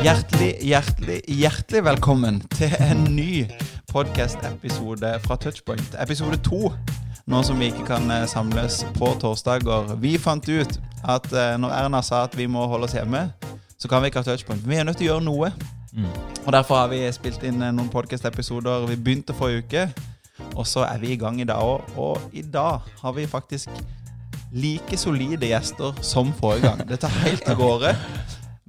Hjertelig, hjertelig, hjertelig velkommen til en ny podcast-episode fra Touchpoint. Episode to, nå som vi ikke kan eh, samles på torsdager. Vi fant ut at eh, når Erna sa at vi må holde oss hjemme, så kan vi ikke ha Touchpoint. Vi er nødt til å gjøre noe. Og Derfor har vi spilt inn eh, noen podcast-episoder. Vi begynte forrige uke, og så er vi i gang i dag òg. Og i dag har vi faktisk like solide gjester som forrige gang. Det tar helt av gårde.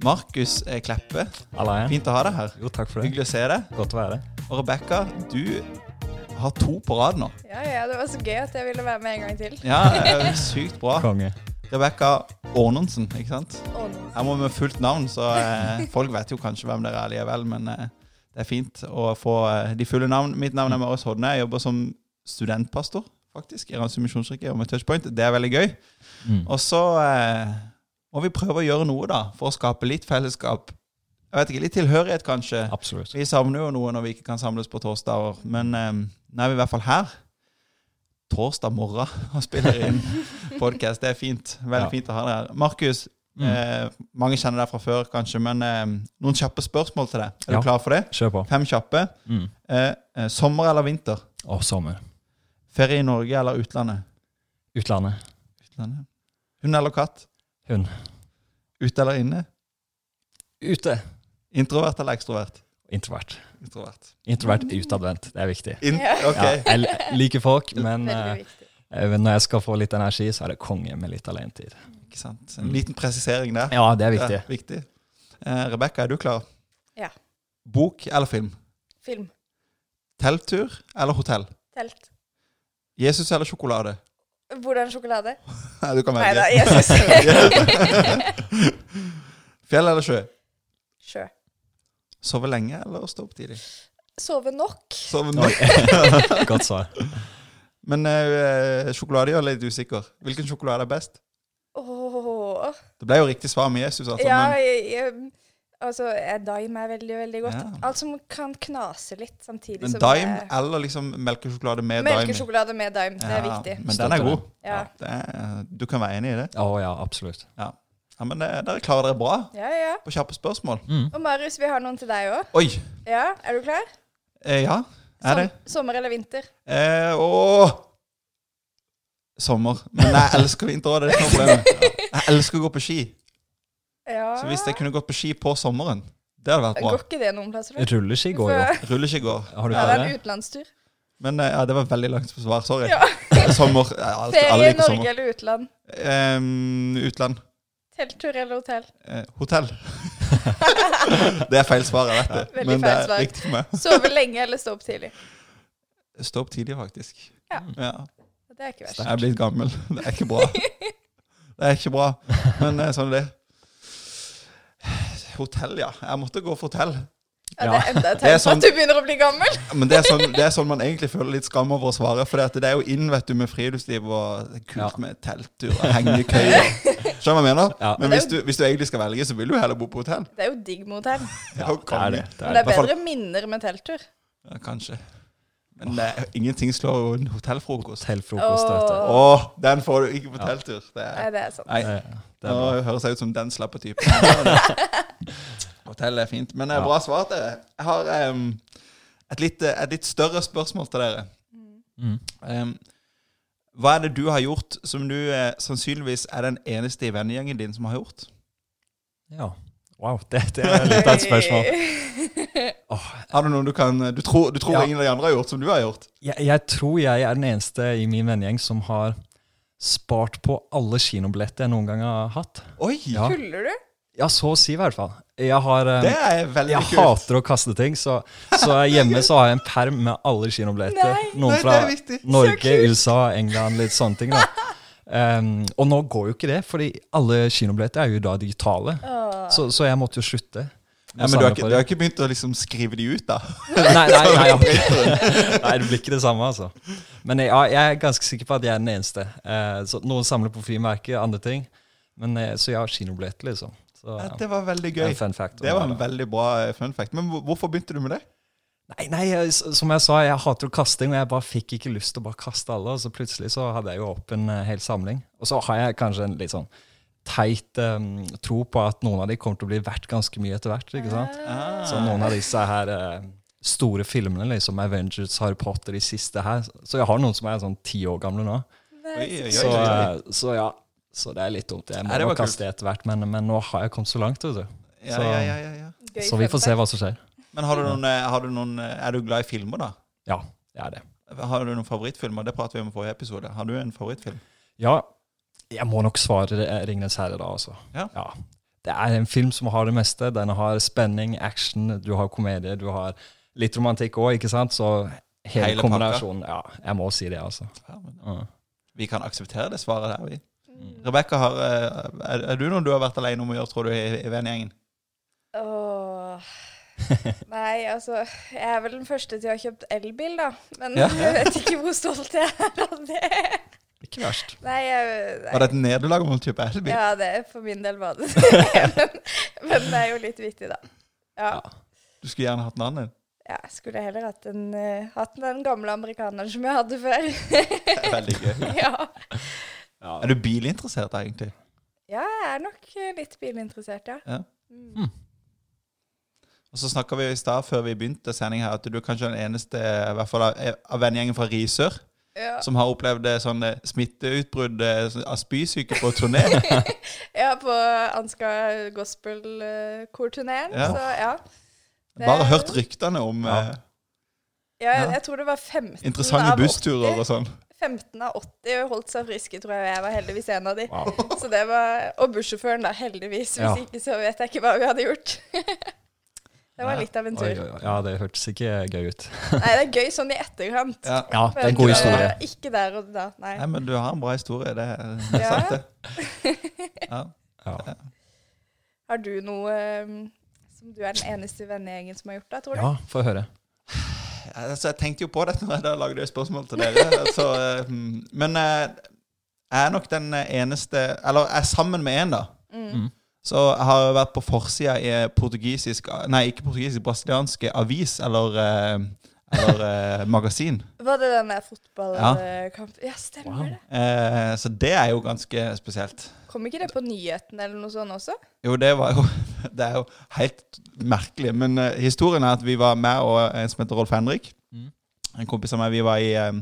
Markus eh, Kleppe, Alla igjen? fint å ha deg her. Jo, takk for det. Hyggelig å se deg. Godt å være. Og Rebekka, du har to på rad nå. Ja, ja, det var så gøy at jeg ville være med en gang til. Ja, sykt bra. Konge. Rebekka Ornonsen, ikke sant? Ornonsen. Her må vi med fullt navn, så eh, folk vet jo kanskje hvem dere er likevel, men eh, det er fint å få eh, de fulle navn. Mitt navn er Marius Hodne. Jeg jobber som studentpastor, faktisk, i Randsund misjonskirke og med Touchpoint. Det er veldig gøy. Mm. Og så eh, må vi prøve å gjøre noe, da, for å skape litt fellesskap. Jeg vet ikke, Litt tilhørighet, kanskje. Absolutt. Vi savner jo noe når vi ikke kan samles på torsdager, men eh, nå er vi i hvert fall her. Torsdag morgen og spiller inn podkast. Det er fint. Veldig Ja. fint å ha deg her. Markus, Mm. eh, mange kjenner deg fra før, kanskje, men eh, noen kjappe spørsmål til deg. Er Ja. du klar for det? Kjør på. Fem kjappe. Mm. Eh, eh, sommer eller vinter? Å, sommer. Ferie i Norge eller utlandet? Utlandet. Utlandet. Hund eller katt? Hund. Ute eller inne? Ute. Introvert eller ekstrovert? Introvert. Introvert. Introvert utadvendt. Det er viktig. In okay. ok. Ja, jeg liker folk, men Eh, når jeg skal få litt energi, så er det konge med litt alenetid. Ikke sant? En liten presisering der. Ja, det er viktig. Det er viktig. Eh, Rebekka, er du klar? Ja. Bok eller film? Film. Telttur eller hotell? Telt. Jesus eller sjokolade? Hvordan sjokolade? Nei, du kan Nei da. Jesus. Fjell eller sjø? Sjø. Sove lenge eller stå opp tidlig? Sove nok. Sove nok. Godt svar. Men uh, sjokolade gjør litt usikker. Hvilken sjokolade er best? Oh. Det ble jo riktig svar med Jesus, altså. Ja, men jeg, jeg, altså, jeg Daim er veldig, veldig godt. Ja. Alt som kan knase litt samtidig men som Dime er... eller liksom melkesjokolade med Dime? Melkesjokolade med Dime. Det er Ja, viktig. Men den er god. Ja. Det er, du kan være enig i det? Å ja, absolutt. Ja, men dere klarer dere bra Ja, ja. på kjappe spørsmål. Mm. Og Marius, vi har noen til deg òg. Ja, er du klar? Eh, ja, er det? Som- Sommer eller vinter? Eh, åh! Sommer. Men jeg elsker vinter òg, det er ikke noe problem. Jeg elsker å gå på ski. Ja. Så hvis jeg kunne gått på ski på sommeren, det hadde vært bra. Går ikke det noen plasser? da? Rulleski går jo. Rulleski går. Har du Ja, det er det? en utenlandstur. Men eh, ja, det var veldig langt svar. Sorry. Ja. Sommer. Jeg elsker alle Ferie i liker Norge sommer. eller utland? Ehm, utland. Telttur eller hotell? Eh, hotell. det er feil svar, jeg vet det. Veldig Men det er svar. riktig for meg. Sove lenge eller stå opp tidlig? Stå opp tidlig, faktisk. Ja. Ja. Det er ikke verst. Jeg er blitt gammel. Det er ikke bra. Det er ikke bra. Men eh, sånn er det. Hotell, ja. Jeg måtte gå for hotell. Ja, det er enda et Det er tegn på sånn- at du begynner å bli gammel. Men det er, sånn, det er sånn man egentlig føler litt skam over å svare. For det er jo inn vet du, med friluftsliv og kult Ja. med telttur og hengekøyer. Skjønner du hva jeg mener? Ja. Men hvis du, hvis du egentlig skal velge, så vil du heller bo på hotell. Det er jo digg med hotell. Ja, det er det. det, er det det. er bedre minner med telttur. Ja, kanskje. Men det er, ingenting slår jo en hotellfrokost. Hotellfrokost, du. Åh. Den får du ikke på Ja. telttur. Det er, Nei, det er sant. nei, Det, er Nå høres jeg ut som den slappe typen. Hotell er fint. Men det er bra svar til dere. Jeg har um, et, litt, eh, et litt større spørsmål til dere. Mm. Em, hva er det du har gjort som du eh, sannsynligvis er den eneste i vennegjengen din som har gjort? Ja. Wow, det, det er litt av et spørsmål. Oh. Har du noe du kan Du tror, du tror Ja. ingen av de andre har gjort som du har gjort? jeg, jeg tror jeg er den eneste i min vennegjeng som har spart på alle kinobilletter jeg noen gang har hatt. Oi! Ja, Tuller du? Ja så å si i hvert fall. Jeg har eh, Det er veldig Jeg kult. hater å kaste ting, så, så hjemme så har jeg en perm med alle kinobilletter. Noen Nei, fra. Norge. USA, England, litt sånne ting. da. Um, og nå går jo ikke det, fordi alle kinobilletter er jo da digitale. Så, så jeg måtte jo slutte. Ja, men du har, ikke, du har ikke begynt å liksom skrive de ut, da? Nei, nei, nei, ja. nei, det blir ikke det samme, altså. Men ja, jeg er ganske sikker på at jeg er den eneste. Uh, så Noen samler på frimerker, andre ting. Men, eh, så jeg har kinobillett, liksom. Så, Ja, det var veldig gøy. fun fact. Det var en veldig bra eh, fun fact. Men hvorfor begynte du med det? Nei, nei, jeg- som jeg sa, jeg hater jo kasting, og jeg bare fikk ikke lyst til å bare kaste alle. Og så plutselig så hadde jeg jo opp en eh, hel samling. Og så har jeg kanskje en litt sånn teit um, tro på at noen av de kommer til å bli verdt ganske mye etter hvert. ikke sant? Ah. Så noen av disse her uh, store filmene, liksom Avengers, Harry Potter, de siste her Så jeg har noen som er sånn ti år gamle nå. Oi, oi, oi, Så, eh, så ja, så det er litt dumt. Jeg må nok kaste etter hvert, men, men nå har jeg kommet så langt. vet du. Så- ja, ja, ja, Så vi får se hva som skjer. Men har du noen, eh, har du noen eh, Er du glad i filmer, da? Ja, det er det. Har du noen favorittfilmer? Det pratet vi om i forrige episode. Har du en favorittfilm? Ja, jeg må nok svare det 'Ringenes herre', da, altså. Ja. Det er en film som har det meste. Den har spenning, action, du har komedie, du har litt romantikk òg, ikke sant? Så hele, Hele kombinasjonen Ja, jeg må si det, altså. Ja, men Ja. vi kan akseptere det svaret der, vi. Mm. Rebekka, eh, er, er du noen du har vært alene om å gjøre, tror du, i, i vennegjengen? Åh. Nei, altså Jeg er vel den første til å ha kjøpt elbil, da. Men Ja. jeg vet ikke hvor stolt jeg er av det. Ikke verst. Nei, jeg, nei. Var det et nederlag om å kjøpe elbil? Ja, det for min del var det men, men det er jo litt vittig, da. Ja. Ja. Du skulle gjerne hatt en annen? ja jeg skulle heller hatt, en, uh, hatt den gamle amerikaneren som jeg hadde før. Det er Veldig gøy. ja. Ja. Er du bilinteressert, egentlig? ja, jeg er nok eh, litt bilinteressert, ja. Ja. Mm. Og så snakka vi i stad, før vi begynte sending her, at du er kanskje den eneste i hvert fall av, av vennegjengen fra Risør Ja. som har opplevd eh, sånne smitteutbrudd eh, av spysyke på turné. ja, på Ansgar Gospel-korturneen, Ja. så ja. Det- Bare hørt ryktene om Ja. eh, Ja, jeg, Ja. jeg tror det var 15 interessante bussturer og sånn. 15 av 80 holdt seg friske, tror jeg. Jeg var heldigvis en av de. Wow. Så det var, Og bussjåføren, da, heldigvis. Hvis Ja. ikke, så vet jeg ikke hva vi hadde gjort. det var litt av en tur. oi, oi. Ja, det hørtes ikke gøy ut. Nei, det er gøy sånn i etterkant. Ja. Ja, det er en god historie. Der, Ikke der og da, nei. Nei, men du har en bra historie. Det er, sant, det. Ja. Ja. Har du noe eh, som du er den eneste vennegjengen som har gjort, da, tror du? ja, få høre. Altså, jeg tenkte jo på dette når jeg lagde spørsmål til dere. Altså, eh, men eh, jeg er nok den eneste Eller jeg er sammen med en, da. Mm. Så jeg har vært på forsida i portugisisk Nei, ikke portugisisk, brasilianske avis eller, eh, eller eh, magasin. Var det den der fotballkampen? Ja. stemmer Wow. det. Eh, så det er jo ganske spesielt. Kom ikke det på nyhetene eller noe sånt også? Jo, det var jo Det er jo helt merkelig. Men eh, historien er at vi var med og en som heter Rolf Henrik. Mm. En kompis av meg. Vi var i, eh,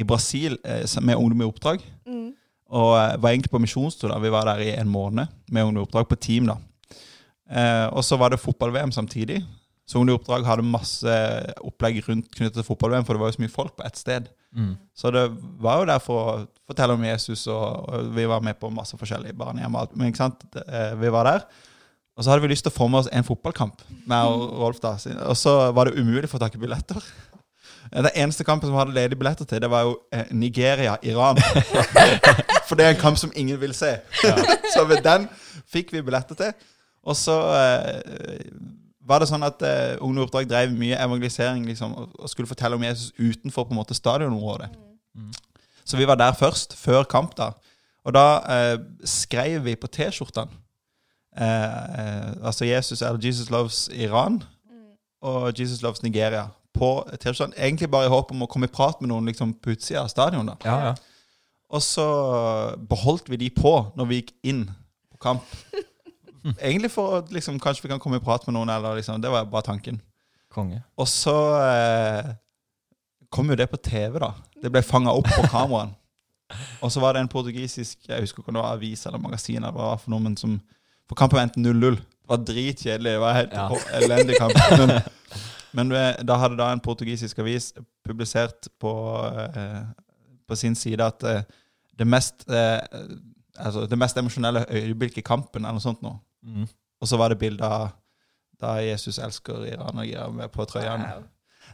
i Brasil eh, med Ungdom i oppdrag. Mm. Og eh, var egentlig på misjonstur. da Vi var der i en måned med Ungdom i oppdrag på team. da eh, Og så var det fotball-VM samtidig. Så oppdrag hadde masse opplegg rundt knyttet til fotball-VM, for det var jo så mye folk på ett sted. Mm. Så det var jo der for å fortelle om Jesus, og, og vi var med på masse forskjellige barnehjem. Men ikke sant, Eh, vi var der. Og så hadde vi lyst til å få med oss en fotballkamp med og Rolf da. Og så var det umulig å få tak i billetter. Den eneste kampen som hadde ledige billetter til, det var jo eh, Nigeria-Iran. For det er en kamp som ingen vil se. Så ved den fikk vi billetter til. Og så eh, var det sånn at uh, i Oppdrag drev mye evangelisering liksom, og, og skulle fortelle om Jesus utenfor på en måte stadionområdet. Mm. Så vi var der først, før kamp. da. Og da uh, skrev vi på T-skjortene uh, eh, altså Jesus eller Jesus loves Iran og Jesus loves Nigeria på T-skjortene. Egentlig bare i håp om å komme i prat med noen liksom, på utsida av stadion. da. Ja, ja. Og så beholdt vi de på når vi gikk inn på kamp. Egentlig for at liksom, kanskje vi kan komme i prat med noen, eller liksom, det var bare tanken. Konge. Og så eh, kom jo det på TV, da. Det ble fanga opp på kameraen. Og så var det en portugisisk jeg husker ikke om det var avis eller magasin, eller hva for noe, men som For kampen endte 0-0. Det var dritkjedelig. Det var helt Ja. elendig kamp. Men, men eh, da hadde da en portugisisk avis publisert på, eh, på sin side at eh, det mest eh, Altså det mest emosjonelle øyeblikket i kampen, eller noe sånt noe. Mm. Og så var det bilde av da Jesus elsker Iran og Iran med på trøyene. Wow.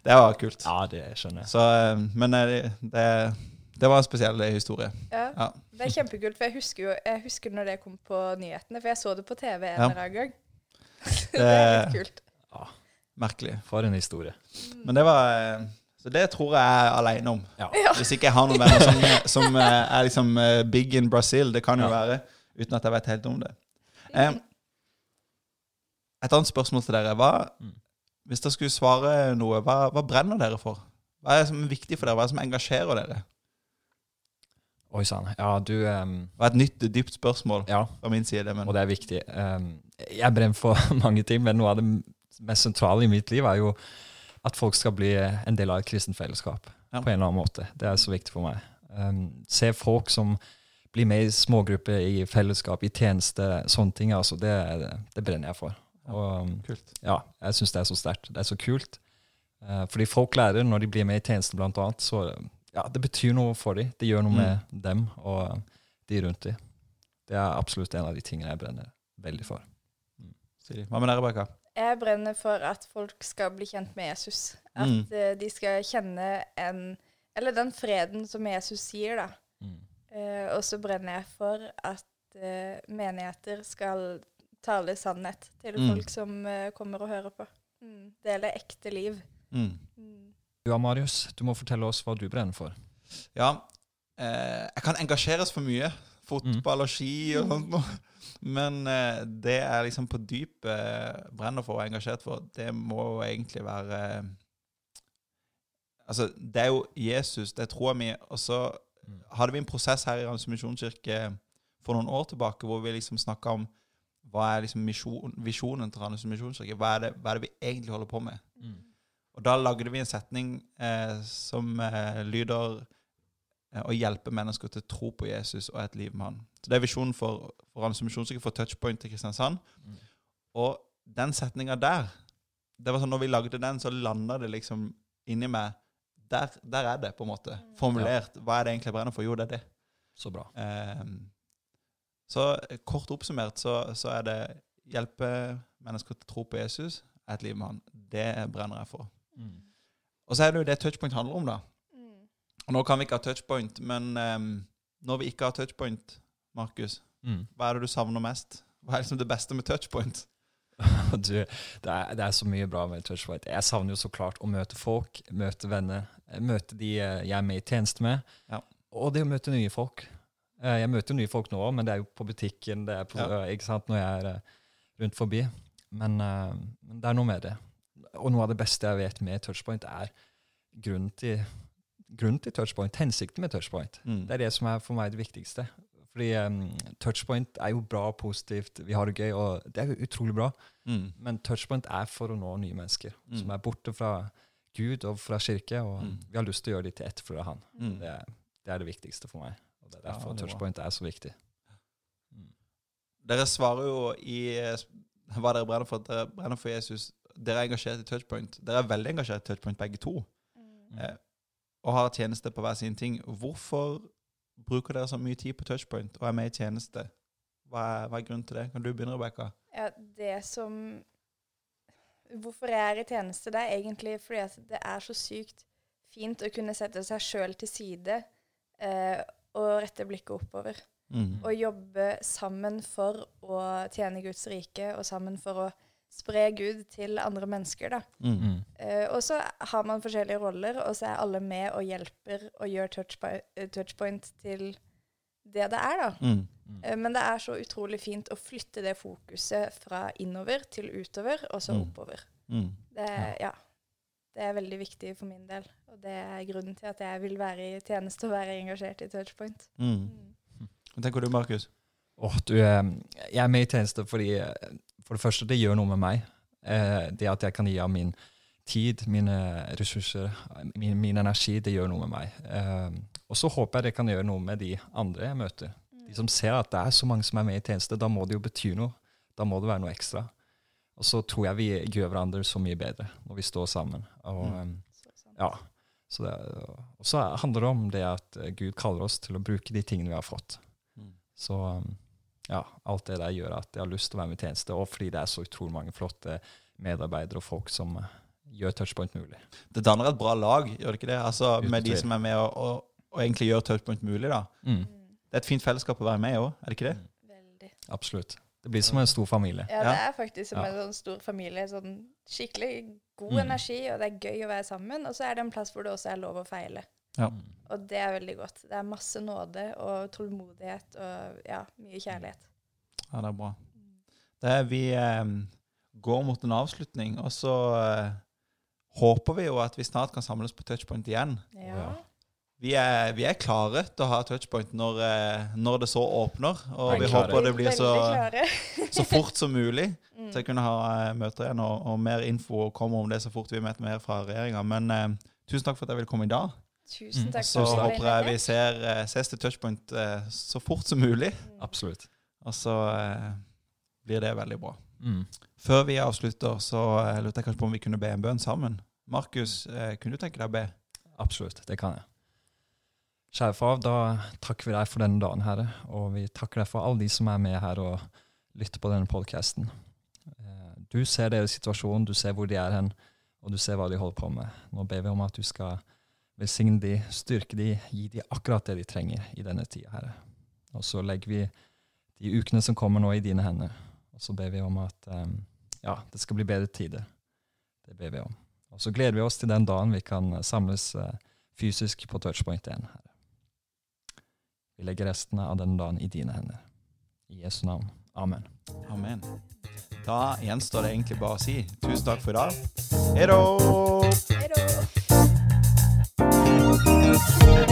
Det var kult. Ja, det skjønner jeg. Så, eh, men det, det, det var en spesiell historie. Ja. Ja. Det er kjempekult, for jeg husker jo jeg husker når det kom på nyhetene, for jeg så det på TV en Ja. eller annen gang. det er litt kult. Merkelig. For en historie. Men det var eh, Så det tror jeg jeg er aleine om. Ja. Ja. Hvis ikke jeg har noen venner som, som eh, er liksom eh, big in Brazil. Det kan jo Ja. være. Uten at jeg vet helt om det. Eh, et annet spørsmål til dere. Hva, Mm. hvis dere skulle svare noe, hva, hva brenner dere for? Hva er det som er viktig for dere? Hva er det som engasjerer dere? Oi sann. Ja, du um, Det var et nytt, dypt spørsmål Ja, fra min side. Men og det er viktig. Um, jeg brenner for mange ting, men noe av det mest sentrale i mitt liv er jo at folk skal bli en del av et kristent fellesskap Ja. på en eller annen måte. Det er så viktig for meg. Um, se folk som blir med i smågrupper, i fellesskap, i tjeneste, sånne ting. altså Det, det brenner jeg for. Og um, kult. ja, jeg syns det er så sterkt. Det er så kult. Eh, fordi folk lærer når de blir med i tjenesten, blant annet. Så ja, det betyr noe for dem. Det gjør noe med dem og de rundt dem. Det er absolutt en av de tingene jeg brenner veldig for. Siri, Hva med dere, Rebekka? Jeg brenner for at folk skal bli kjent med Jesus. At Mm. eh, de skal kjenne en Eller den freden som Jesus sier, da. Mm. Eh, og så brenner jeg for at uh, menigheter skal tale sannhet til Mm. folk som uh, kommer og hører på. Mm. Dele ekte liv. Mm. Mm. da, Marius, du må fortelle oss hva du brenner for. Ja, eh, jeg kan engasjeres for mye. Fotball og ski og sånt noe. Men eh, det er liksom på dypet eh, brenner for og er engasjert for, det må jo egentlig være eh, Altså, det er jo Jesus, det tror jeg vi Og så hadde vi en prosess her i Ransomisjonskirke misjonskirke for noen år tilbake hvor vi liksom snakka om hva er liksom misjon, visjonen til Randesund misjonskirke? Hva hva er det vi egentlig holder på med? Og da lagde vi en setning eh, som eh, lyder eh, å hjelpe mennesker til å tro på Jesus og et liv med han. Så Det er visjonen for, for Randesund misjonskirke, for Touchpoint til Kristiansand. Mm. Og den setninga der det var sånn, Når vi lagde den, så landa det liksom inni meg der, der er det, på en måte. Formulert. Hva er det egentlig jeg brenner for? Jo, det er det. Så bra. Eh, så eh, kort oppsummert så, så er det hjelpe mennesker til å tro på Jesus, et liv med han. Det brenner jeg for. Og så er det jo det touchpoint handler om, da. Mm. Og nå kan vi ikke ha touchpoint, men um, når vi ikke har touchpoint, Markus, Mm. hva er det du savner mest? Hva er liksom det beste med touchpoint? du, det, er, det er så mye bra med Touchpoint. Jeg savner jo så klart å møte folk, møte venner, møte de eh, jeg er med i tjeneste med. Ja. Og det å møte nye folk. Eh, Jeg møter jo nye folk nå òg, men det er jo på butikken, det er på, Ja. ikke sant, når jeg er eh, rundt forbi. Men, eh, men det er noe med det. Og noe av det beste jeg vet med Touchpoint, er grunnen til, grunnen til Touchpoint, hensikten med Touchpoint. Mm. Det er det som er for meg det viktigste. Fordi um, touchpoint er jo bra og positivt, vi har det gøy, og det er jo utrolig bra. Mm. Men touchpoint er for å nå nye mennesker Mm. som er borte fra Gud og fra kirke, og Mm. vi har lyst til å gjøre dem til etterfølgere av han. Mm. Det, det er det viktigste for meg. Det er derfor er touchpoint er så viktig. Mm. Dere svarer jo i hva dere brenner for. Dere brenner for Jesus. Dere er engasjert i touchpoint. Dere er veldig engasjert i touchpoint, begge to. Mm. Eh, og har tjeneste på hver sin ting. Hvorfor bruker dere så mye tid på touchpoint og er med i tjeneste? Hva er, hva er grunnen til det? Kan du begynne, Rebekka? Ja, det som Hvorfor jeg er i tjeneste, det er egentlig fordi at det er så sykt fint å kunne sette seg sjøl til side eh, og rette blikket oppover. Mm. Og jobbe sammen for å tjene Guds rike, og sammen for å spre Gud til andre mennesker. da. Mm. Eh, og så har man forskjellige roller, og så er alle med og hjelper og gjør touchpoint, touchpoint til det det er, da. Mm. Uh, Men det er så utrolig fint å flytte det fokuset fra innover til utover, og så Mm. oppover. Mm. Det, ja. Det er veldig viktig for min del, og det er grunnen til at jeg vil være i tjeneste og være engasjert i touchpoint. Mm. Mm. Hva tenker du, Markus? Oh, du, eh, jeg er med i tjeneste fordi eh, for det første, det gjør noe med meg. Eh, det at jeg kan gi av min tid, mine ressurser, min, min energi, det gjør noe med meg. Og så håper jeg det kan gjøre noe med de andre jeg møter. De som ser at det er så mange som er med i tjeneste, da må det jo bety noe. Da må det være noe ekstra. Og så tror jeg vi gjør hverandre så mye bedre når vi står sammen. Og, Mm. eh, sånn. ja. Så det, og så handler det om det at eh, Gud kaller oss til å bruke de tingene vi har fått. Mm. Så um, ja, alt det der gjør at jeg har lyst til å være med i tjeneste, og fordi det er så utrolig mange flotte medarbeidere og folk som uh, gjør touchpoint mulig. Det danner et bra lag, gjør det ikke det? Altså Uten Med de som er med og, og, og egentlig gjør touchpoint mulig, da. Mm, Mm. Det er et fint fellesskap å være med i òg, er det ikke det? Veldig. absolutt. Det blir som en stor familie. Ja, det er faktisk som Ja. en sånn stor familie. Sånn skikkelig god Mm. energi, og det er gøy å være sammen. Og så er det en plass hvor det også er lov å feile. Ja. Og det er veldig godt. Det er masse nåde og tålmodighet og ja, mye kjærlighet. Ja, det er bra. Det er vi eh, går mot en avslutning. Og så eh, håper vi jo at vi snart kan samles på touchpoint igjen. Ja. Vi er, vi er klare til å ha touchpoint når, eh, når det så åpner. Og vi klare. håper det blir så, så fort som mulig Mm. til å kunne ha eh, møter igjen. Og, og mer info kommer om det så fort vi vet mer fra regjeringa. Men uh, tusen takk for at jeg ville komme i dag. Tusen Mm. takk Så for håper jeg vi ser, uh, ses til touchpoint uh, så fort som mulig. Mm. Absolutt. Og så blir det veldig bra. Mm. Før vi avslutter, så lurte jeg kanskje på om vi kunne be en bønn sammen. Markus, kunne du tenke deg å be? Absolutt, det kan jeg. Kjære far, da takker vi deg for denne dagen, Herre. Og vi takker deg for alle de som er med her og lytter på denne podkasten. Du ser deres situasjon, du ser hvor de er hen, og du ser hva de holder på med. Nå ber vi om at du skal velsigne de, styrke de, gi de akkurat det de trenger i denne tida, Herre. Og så legger vi de ukene som kommer nå, i dine hender. Og så ber vi om at eh, ja, det skal bli bedre tider. Det ber vi om. Og så gleder vi oss til den dagen vi kan eh, samles eh, fysisk på touchpoint igjen. Herre. Vi legger restene av denne dagen i dine hender. I Jesu navn. Amen. Amen. Da gjenstår det egentlig bare å si tusen takk for i dag. Ha det!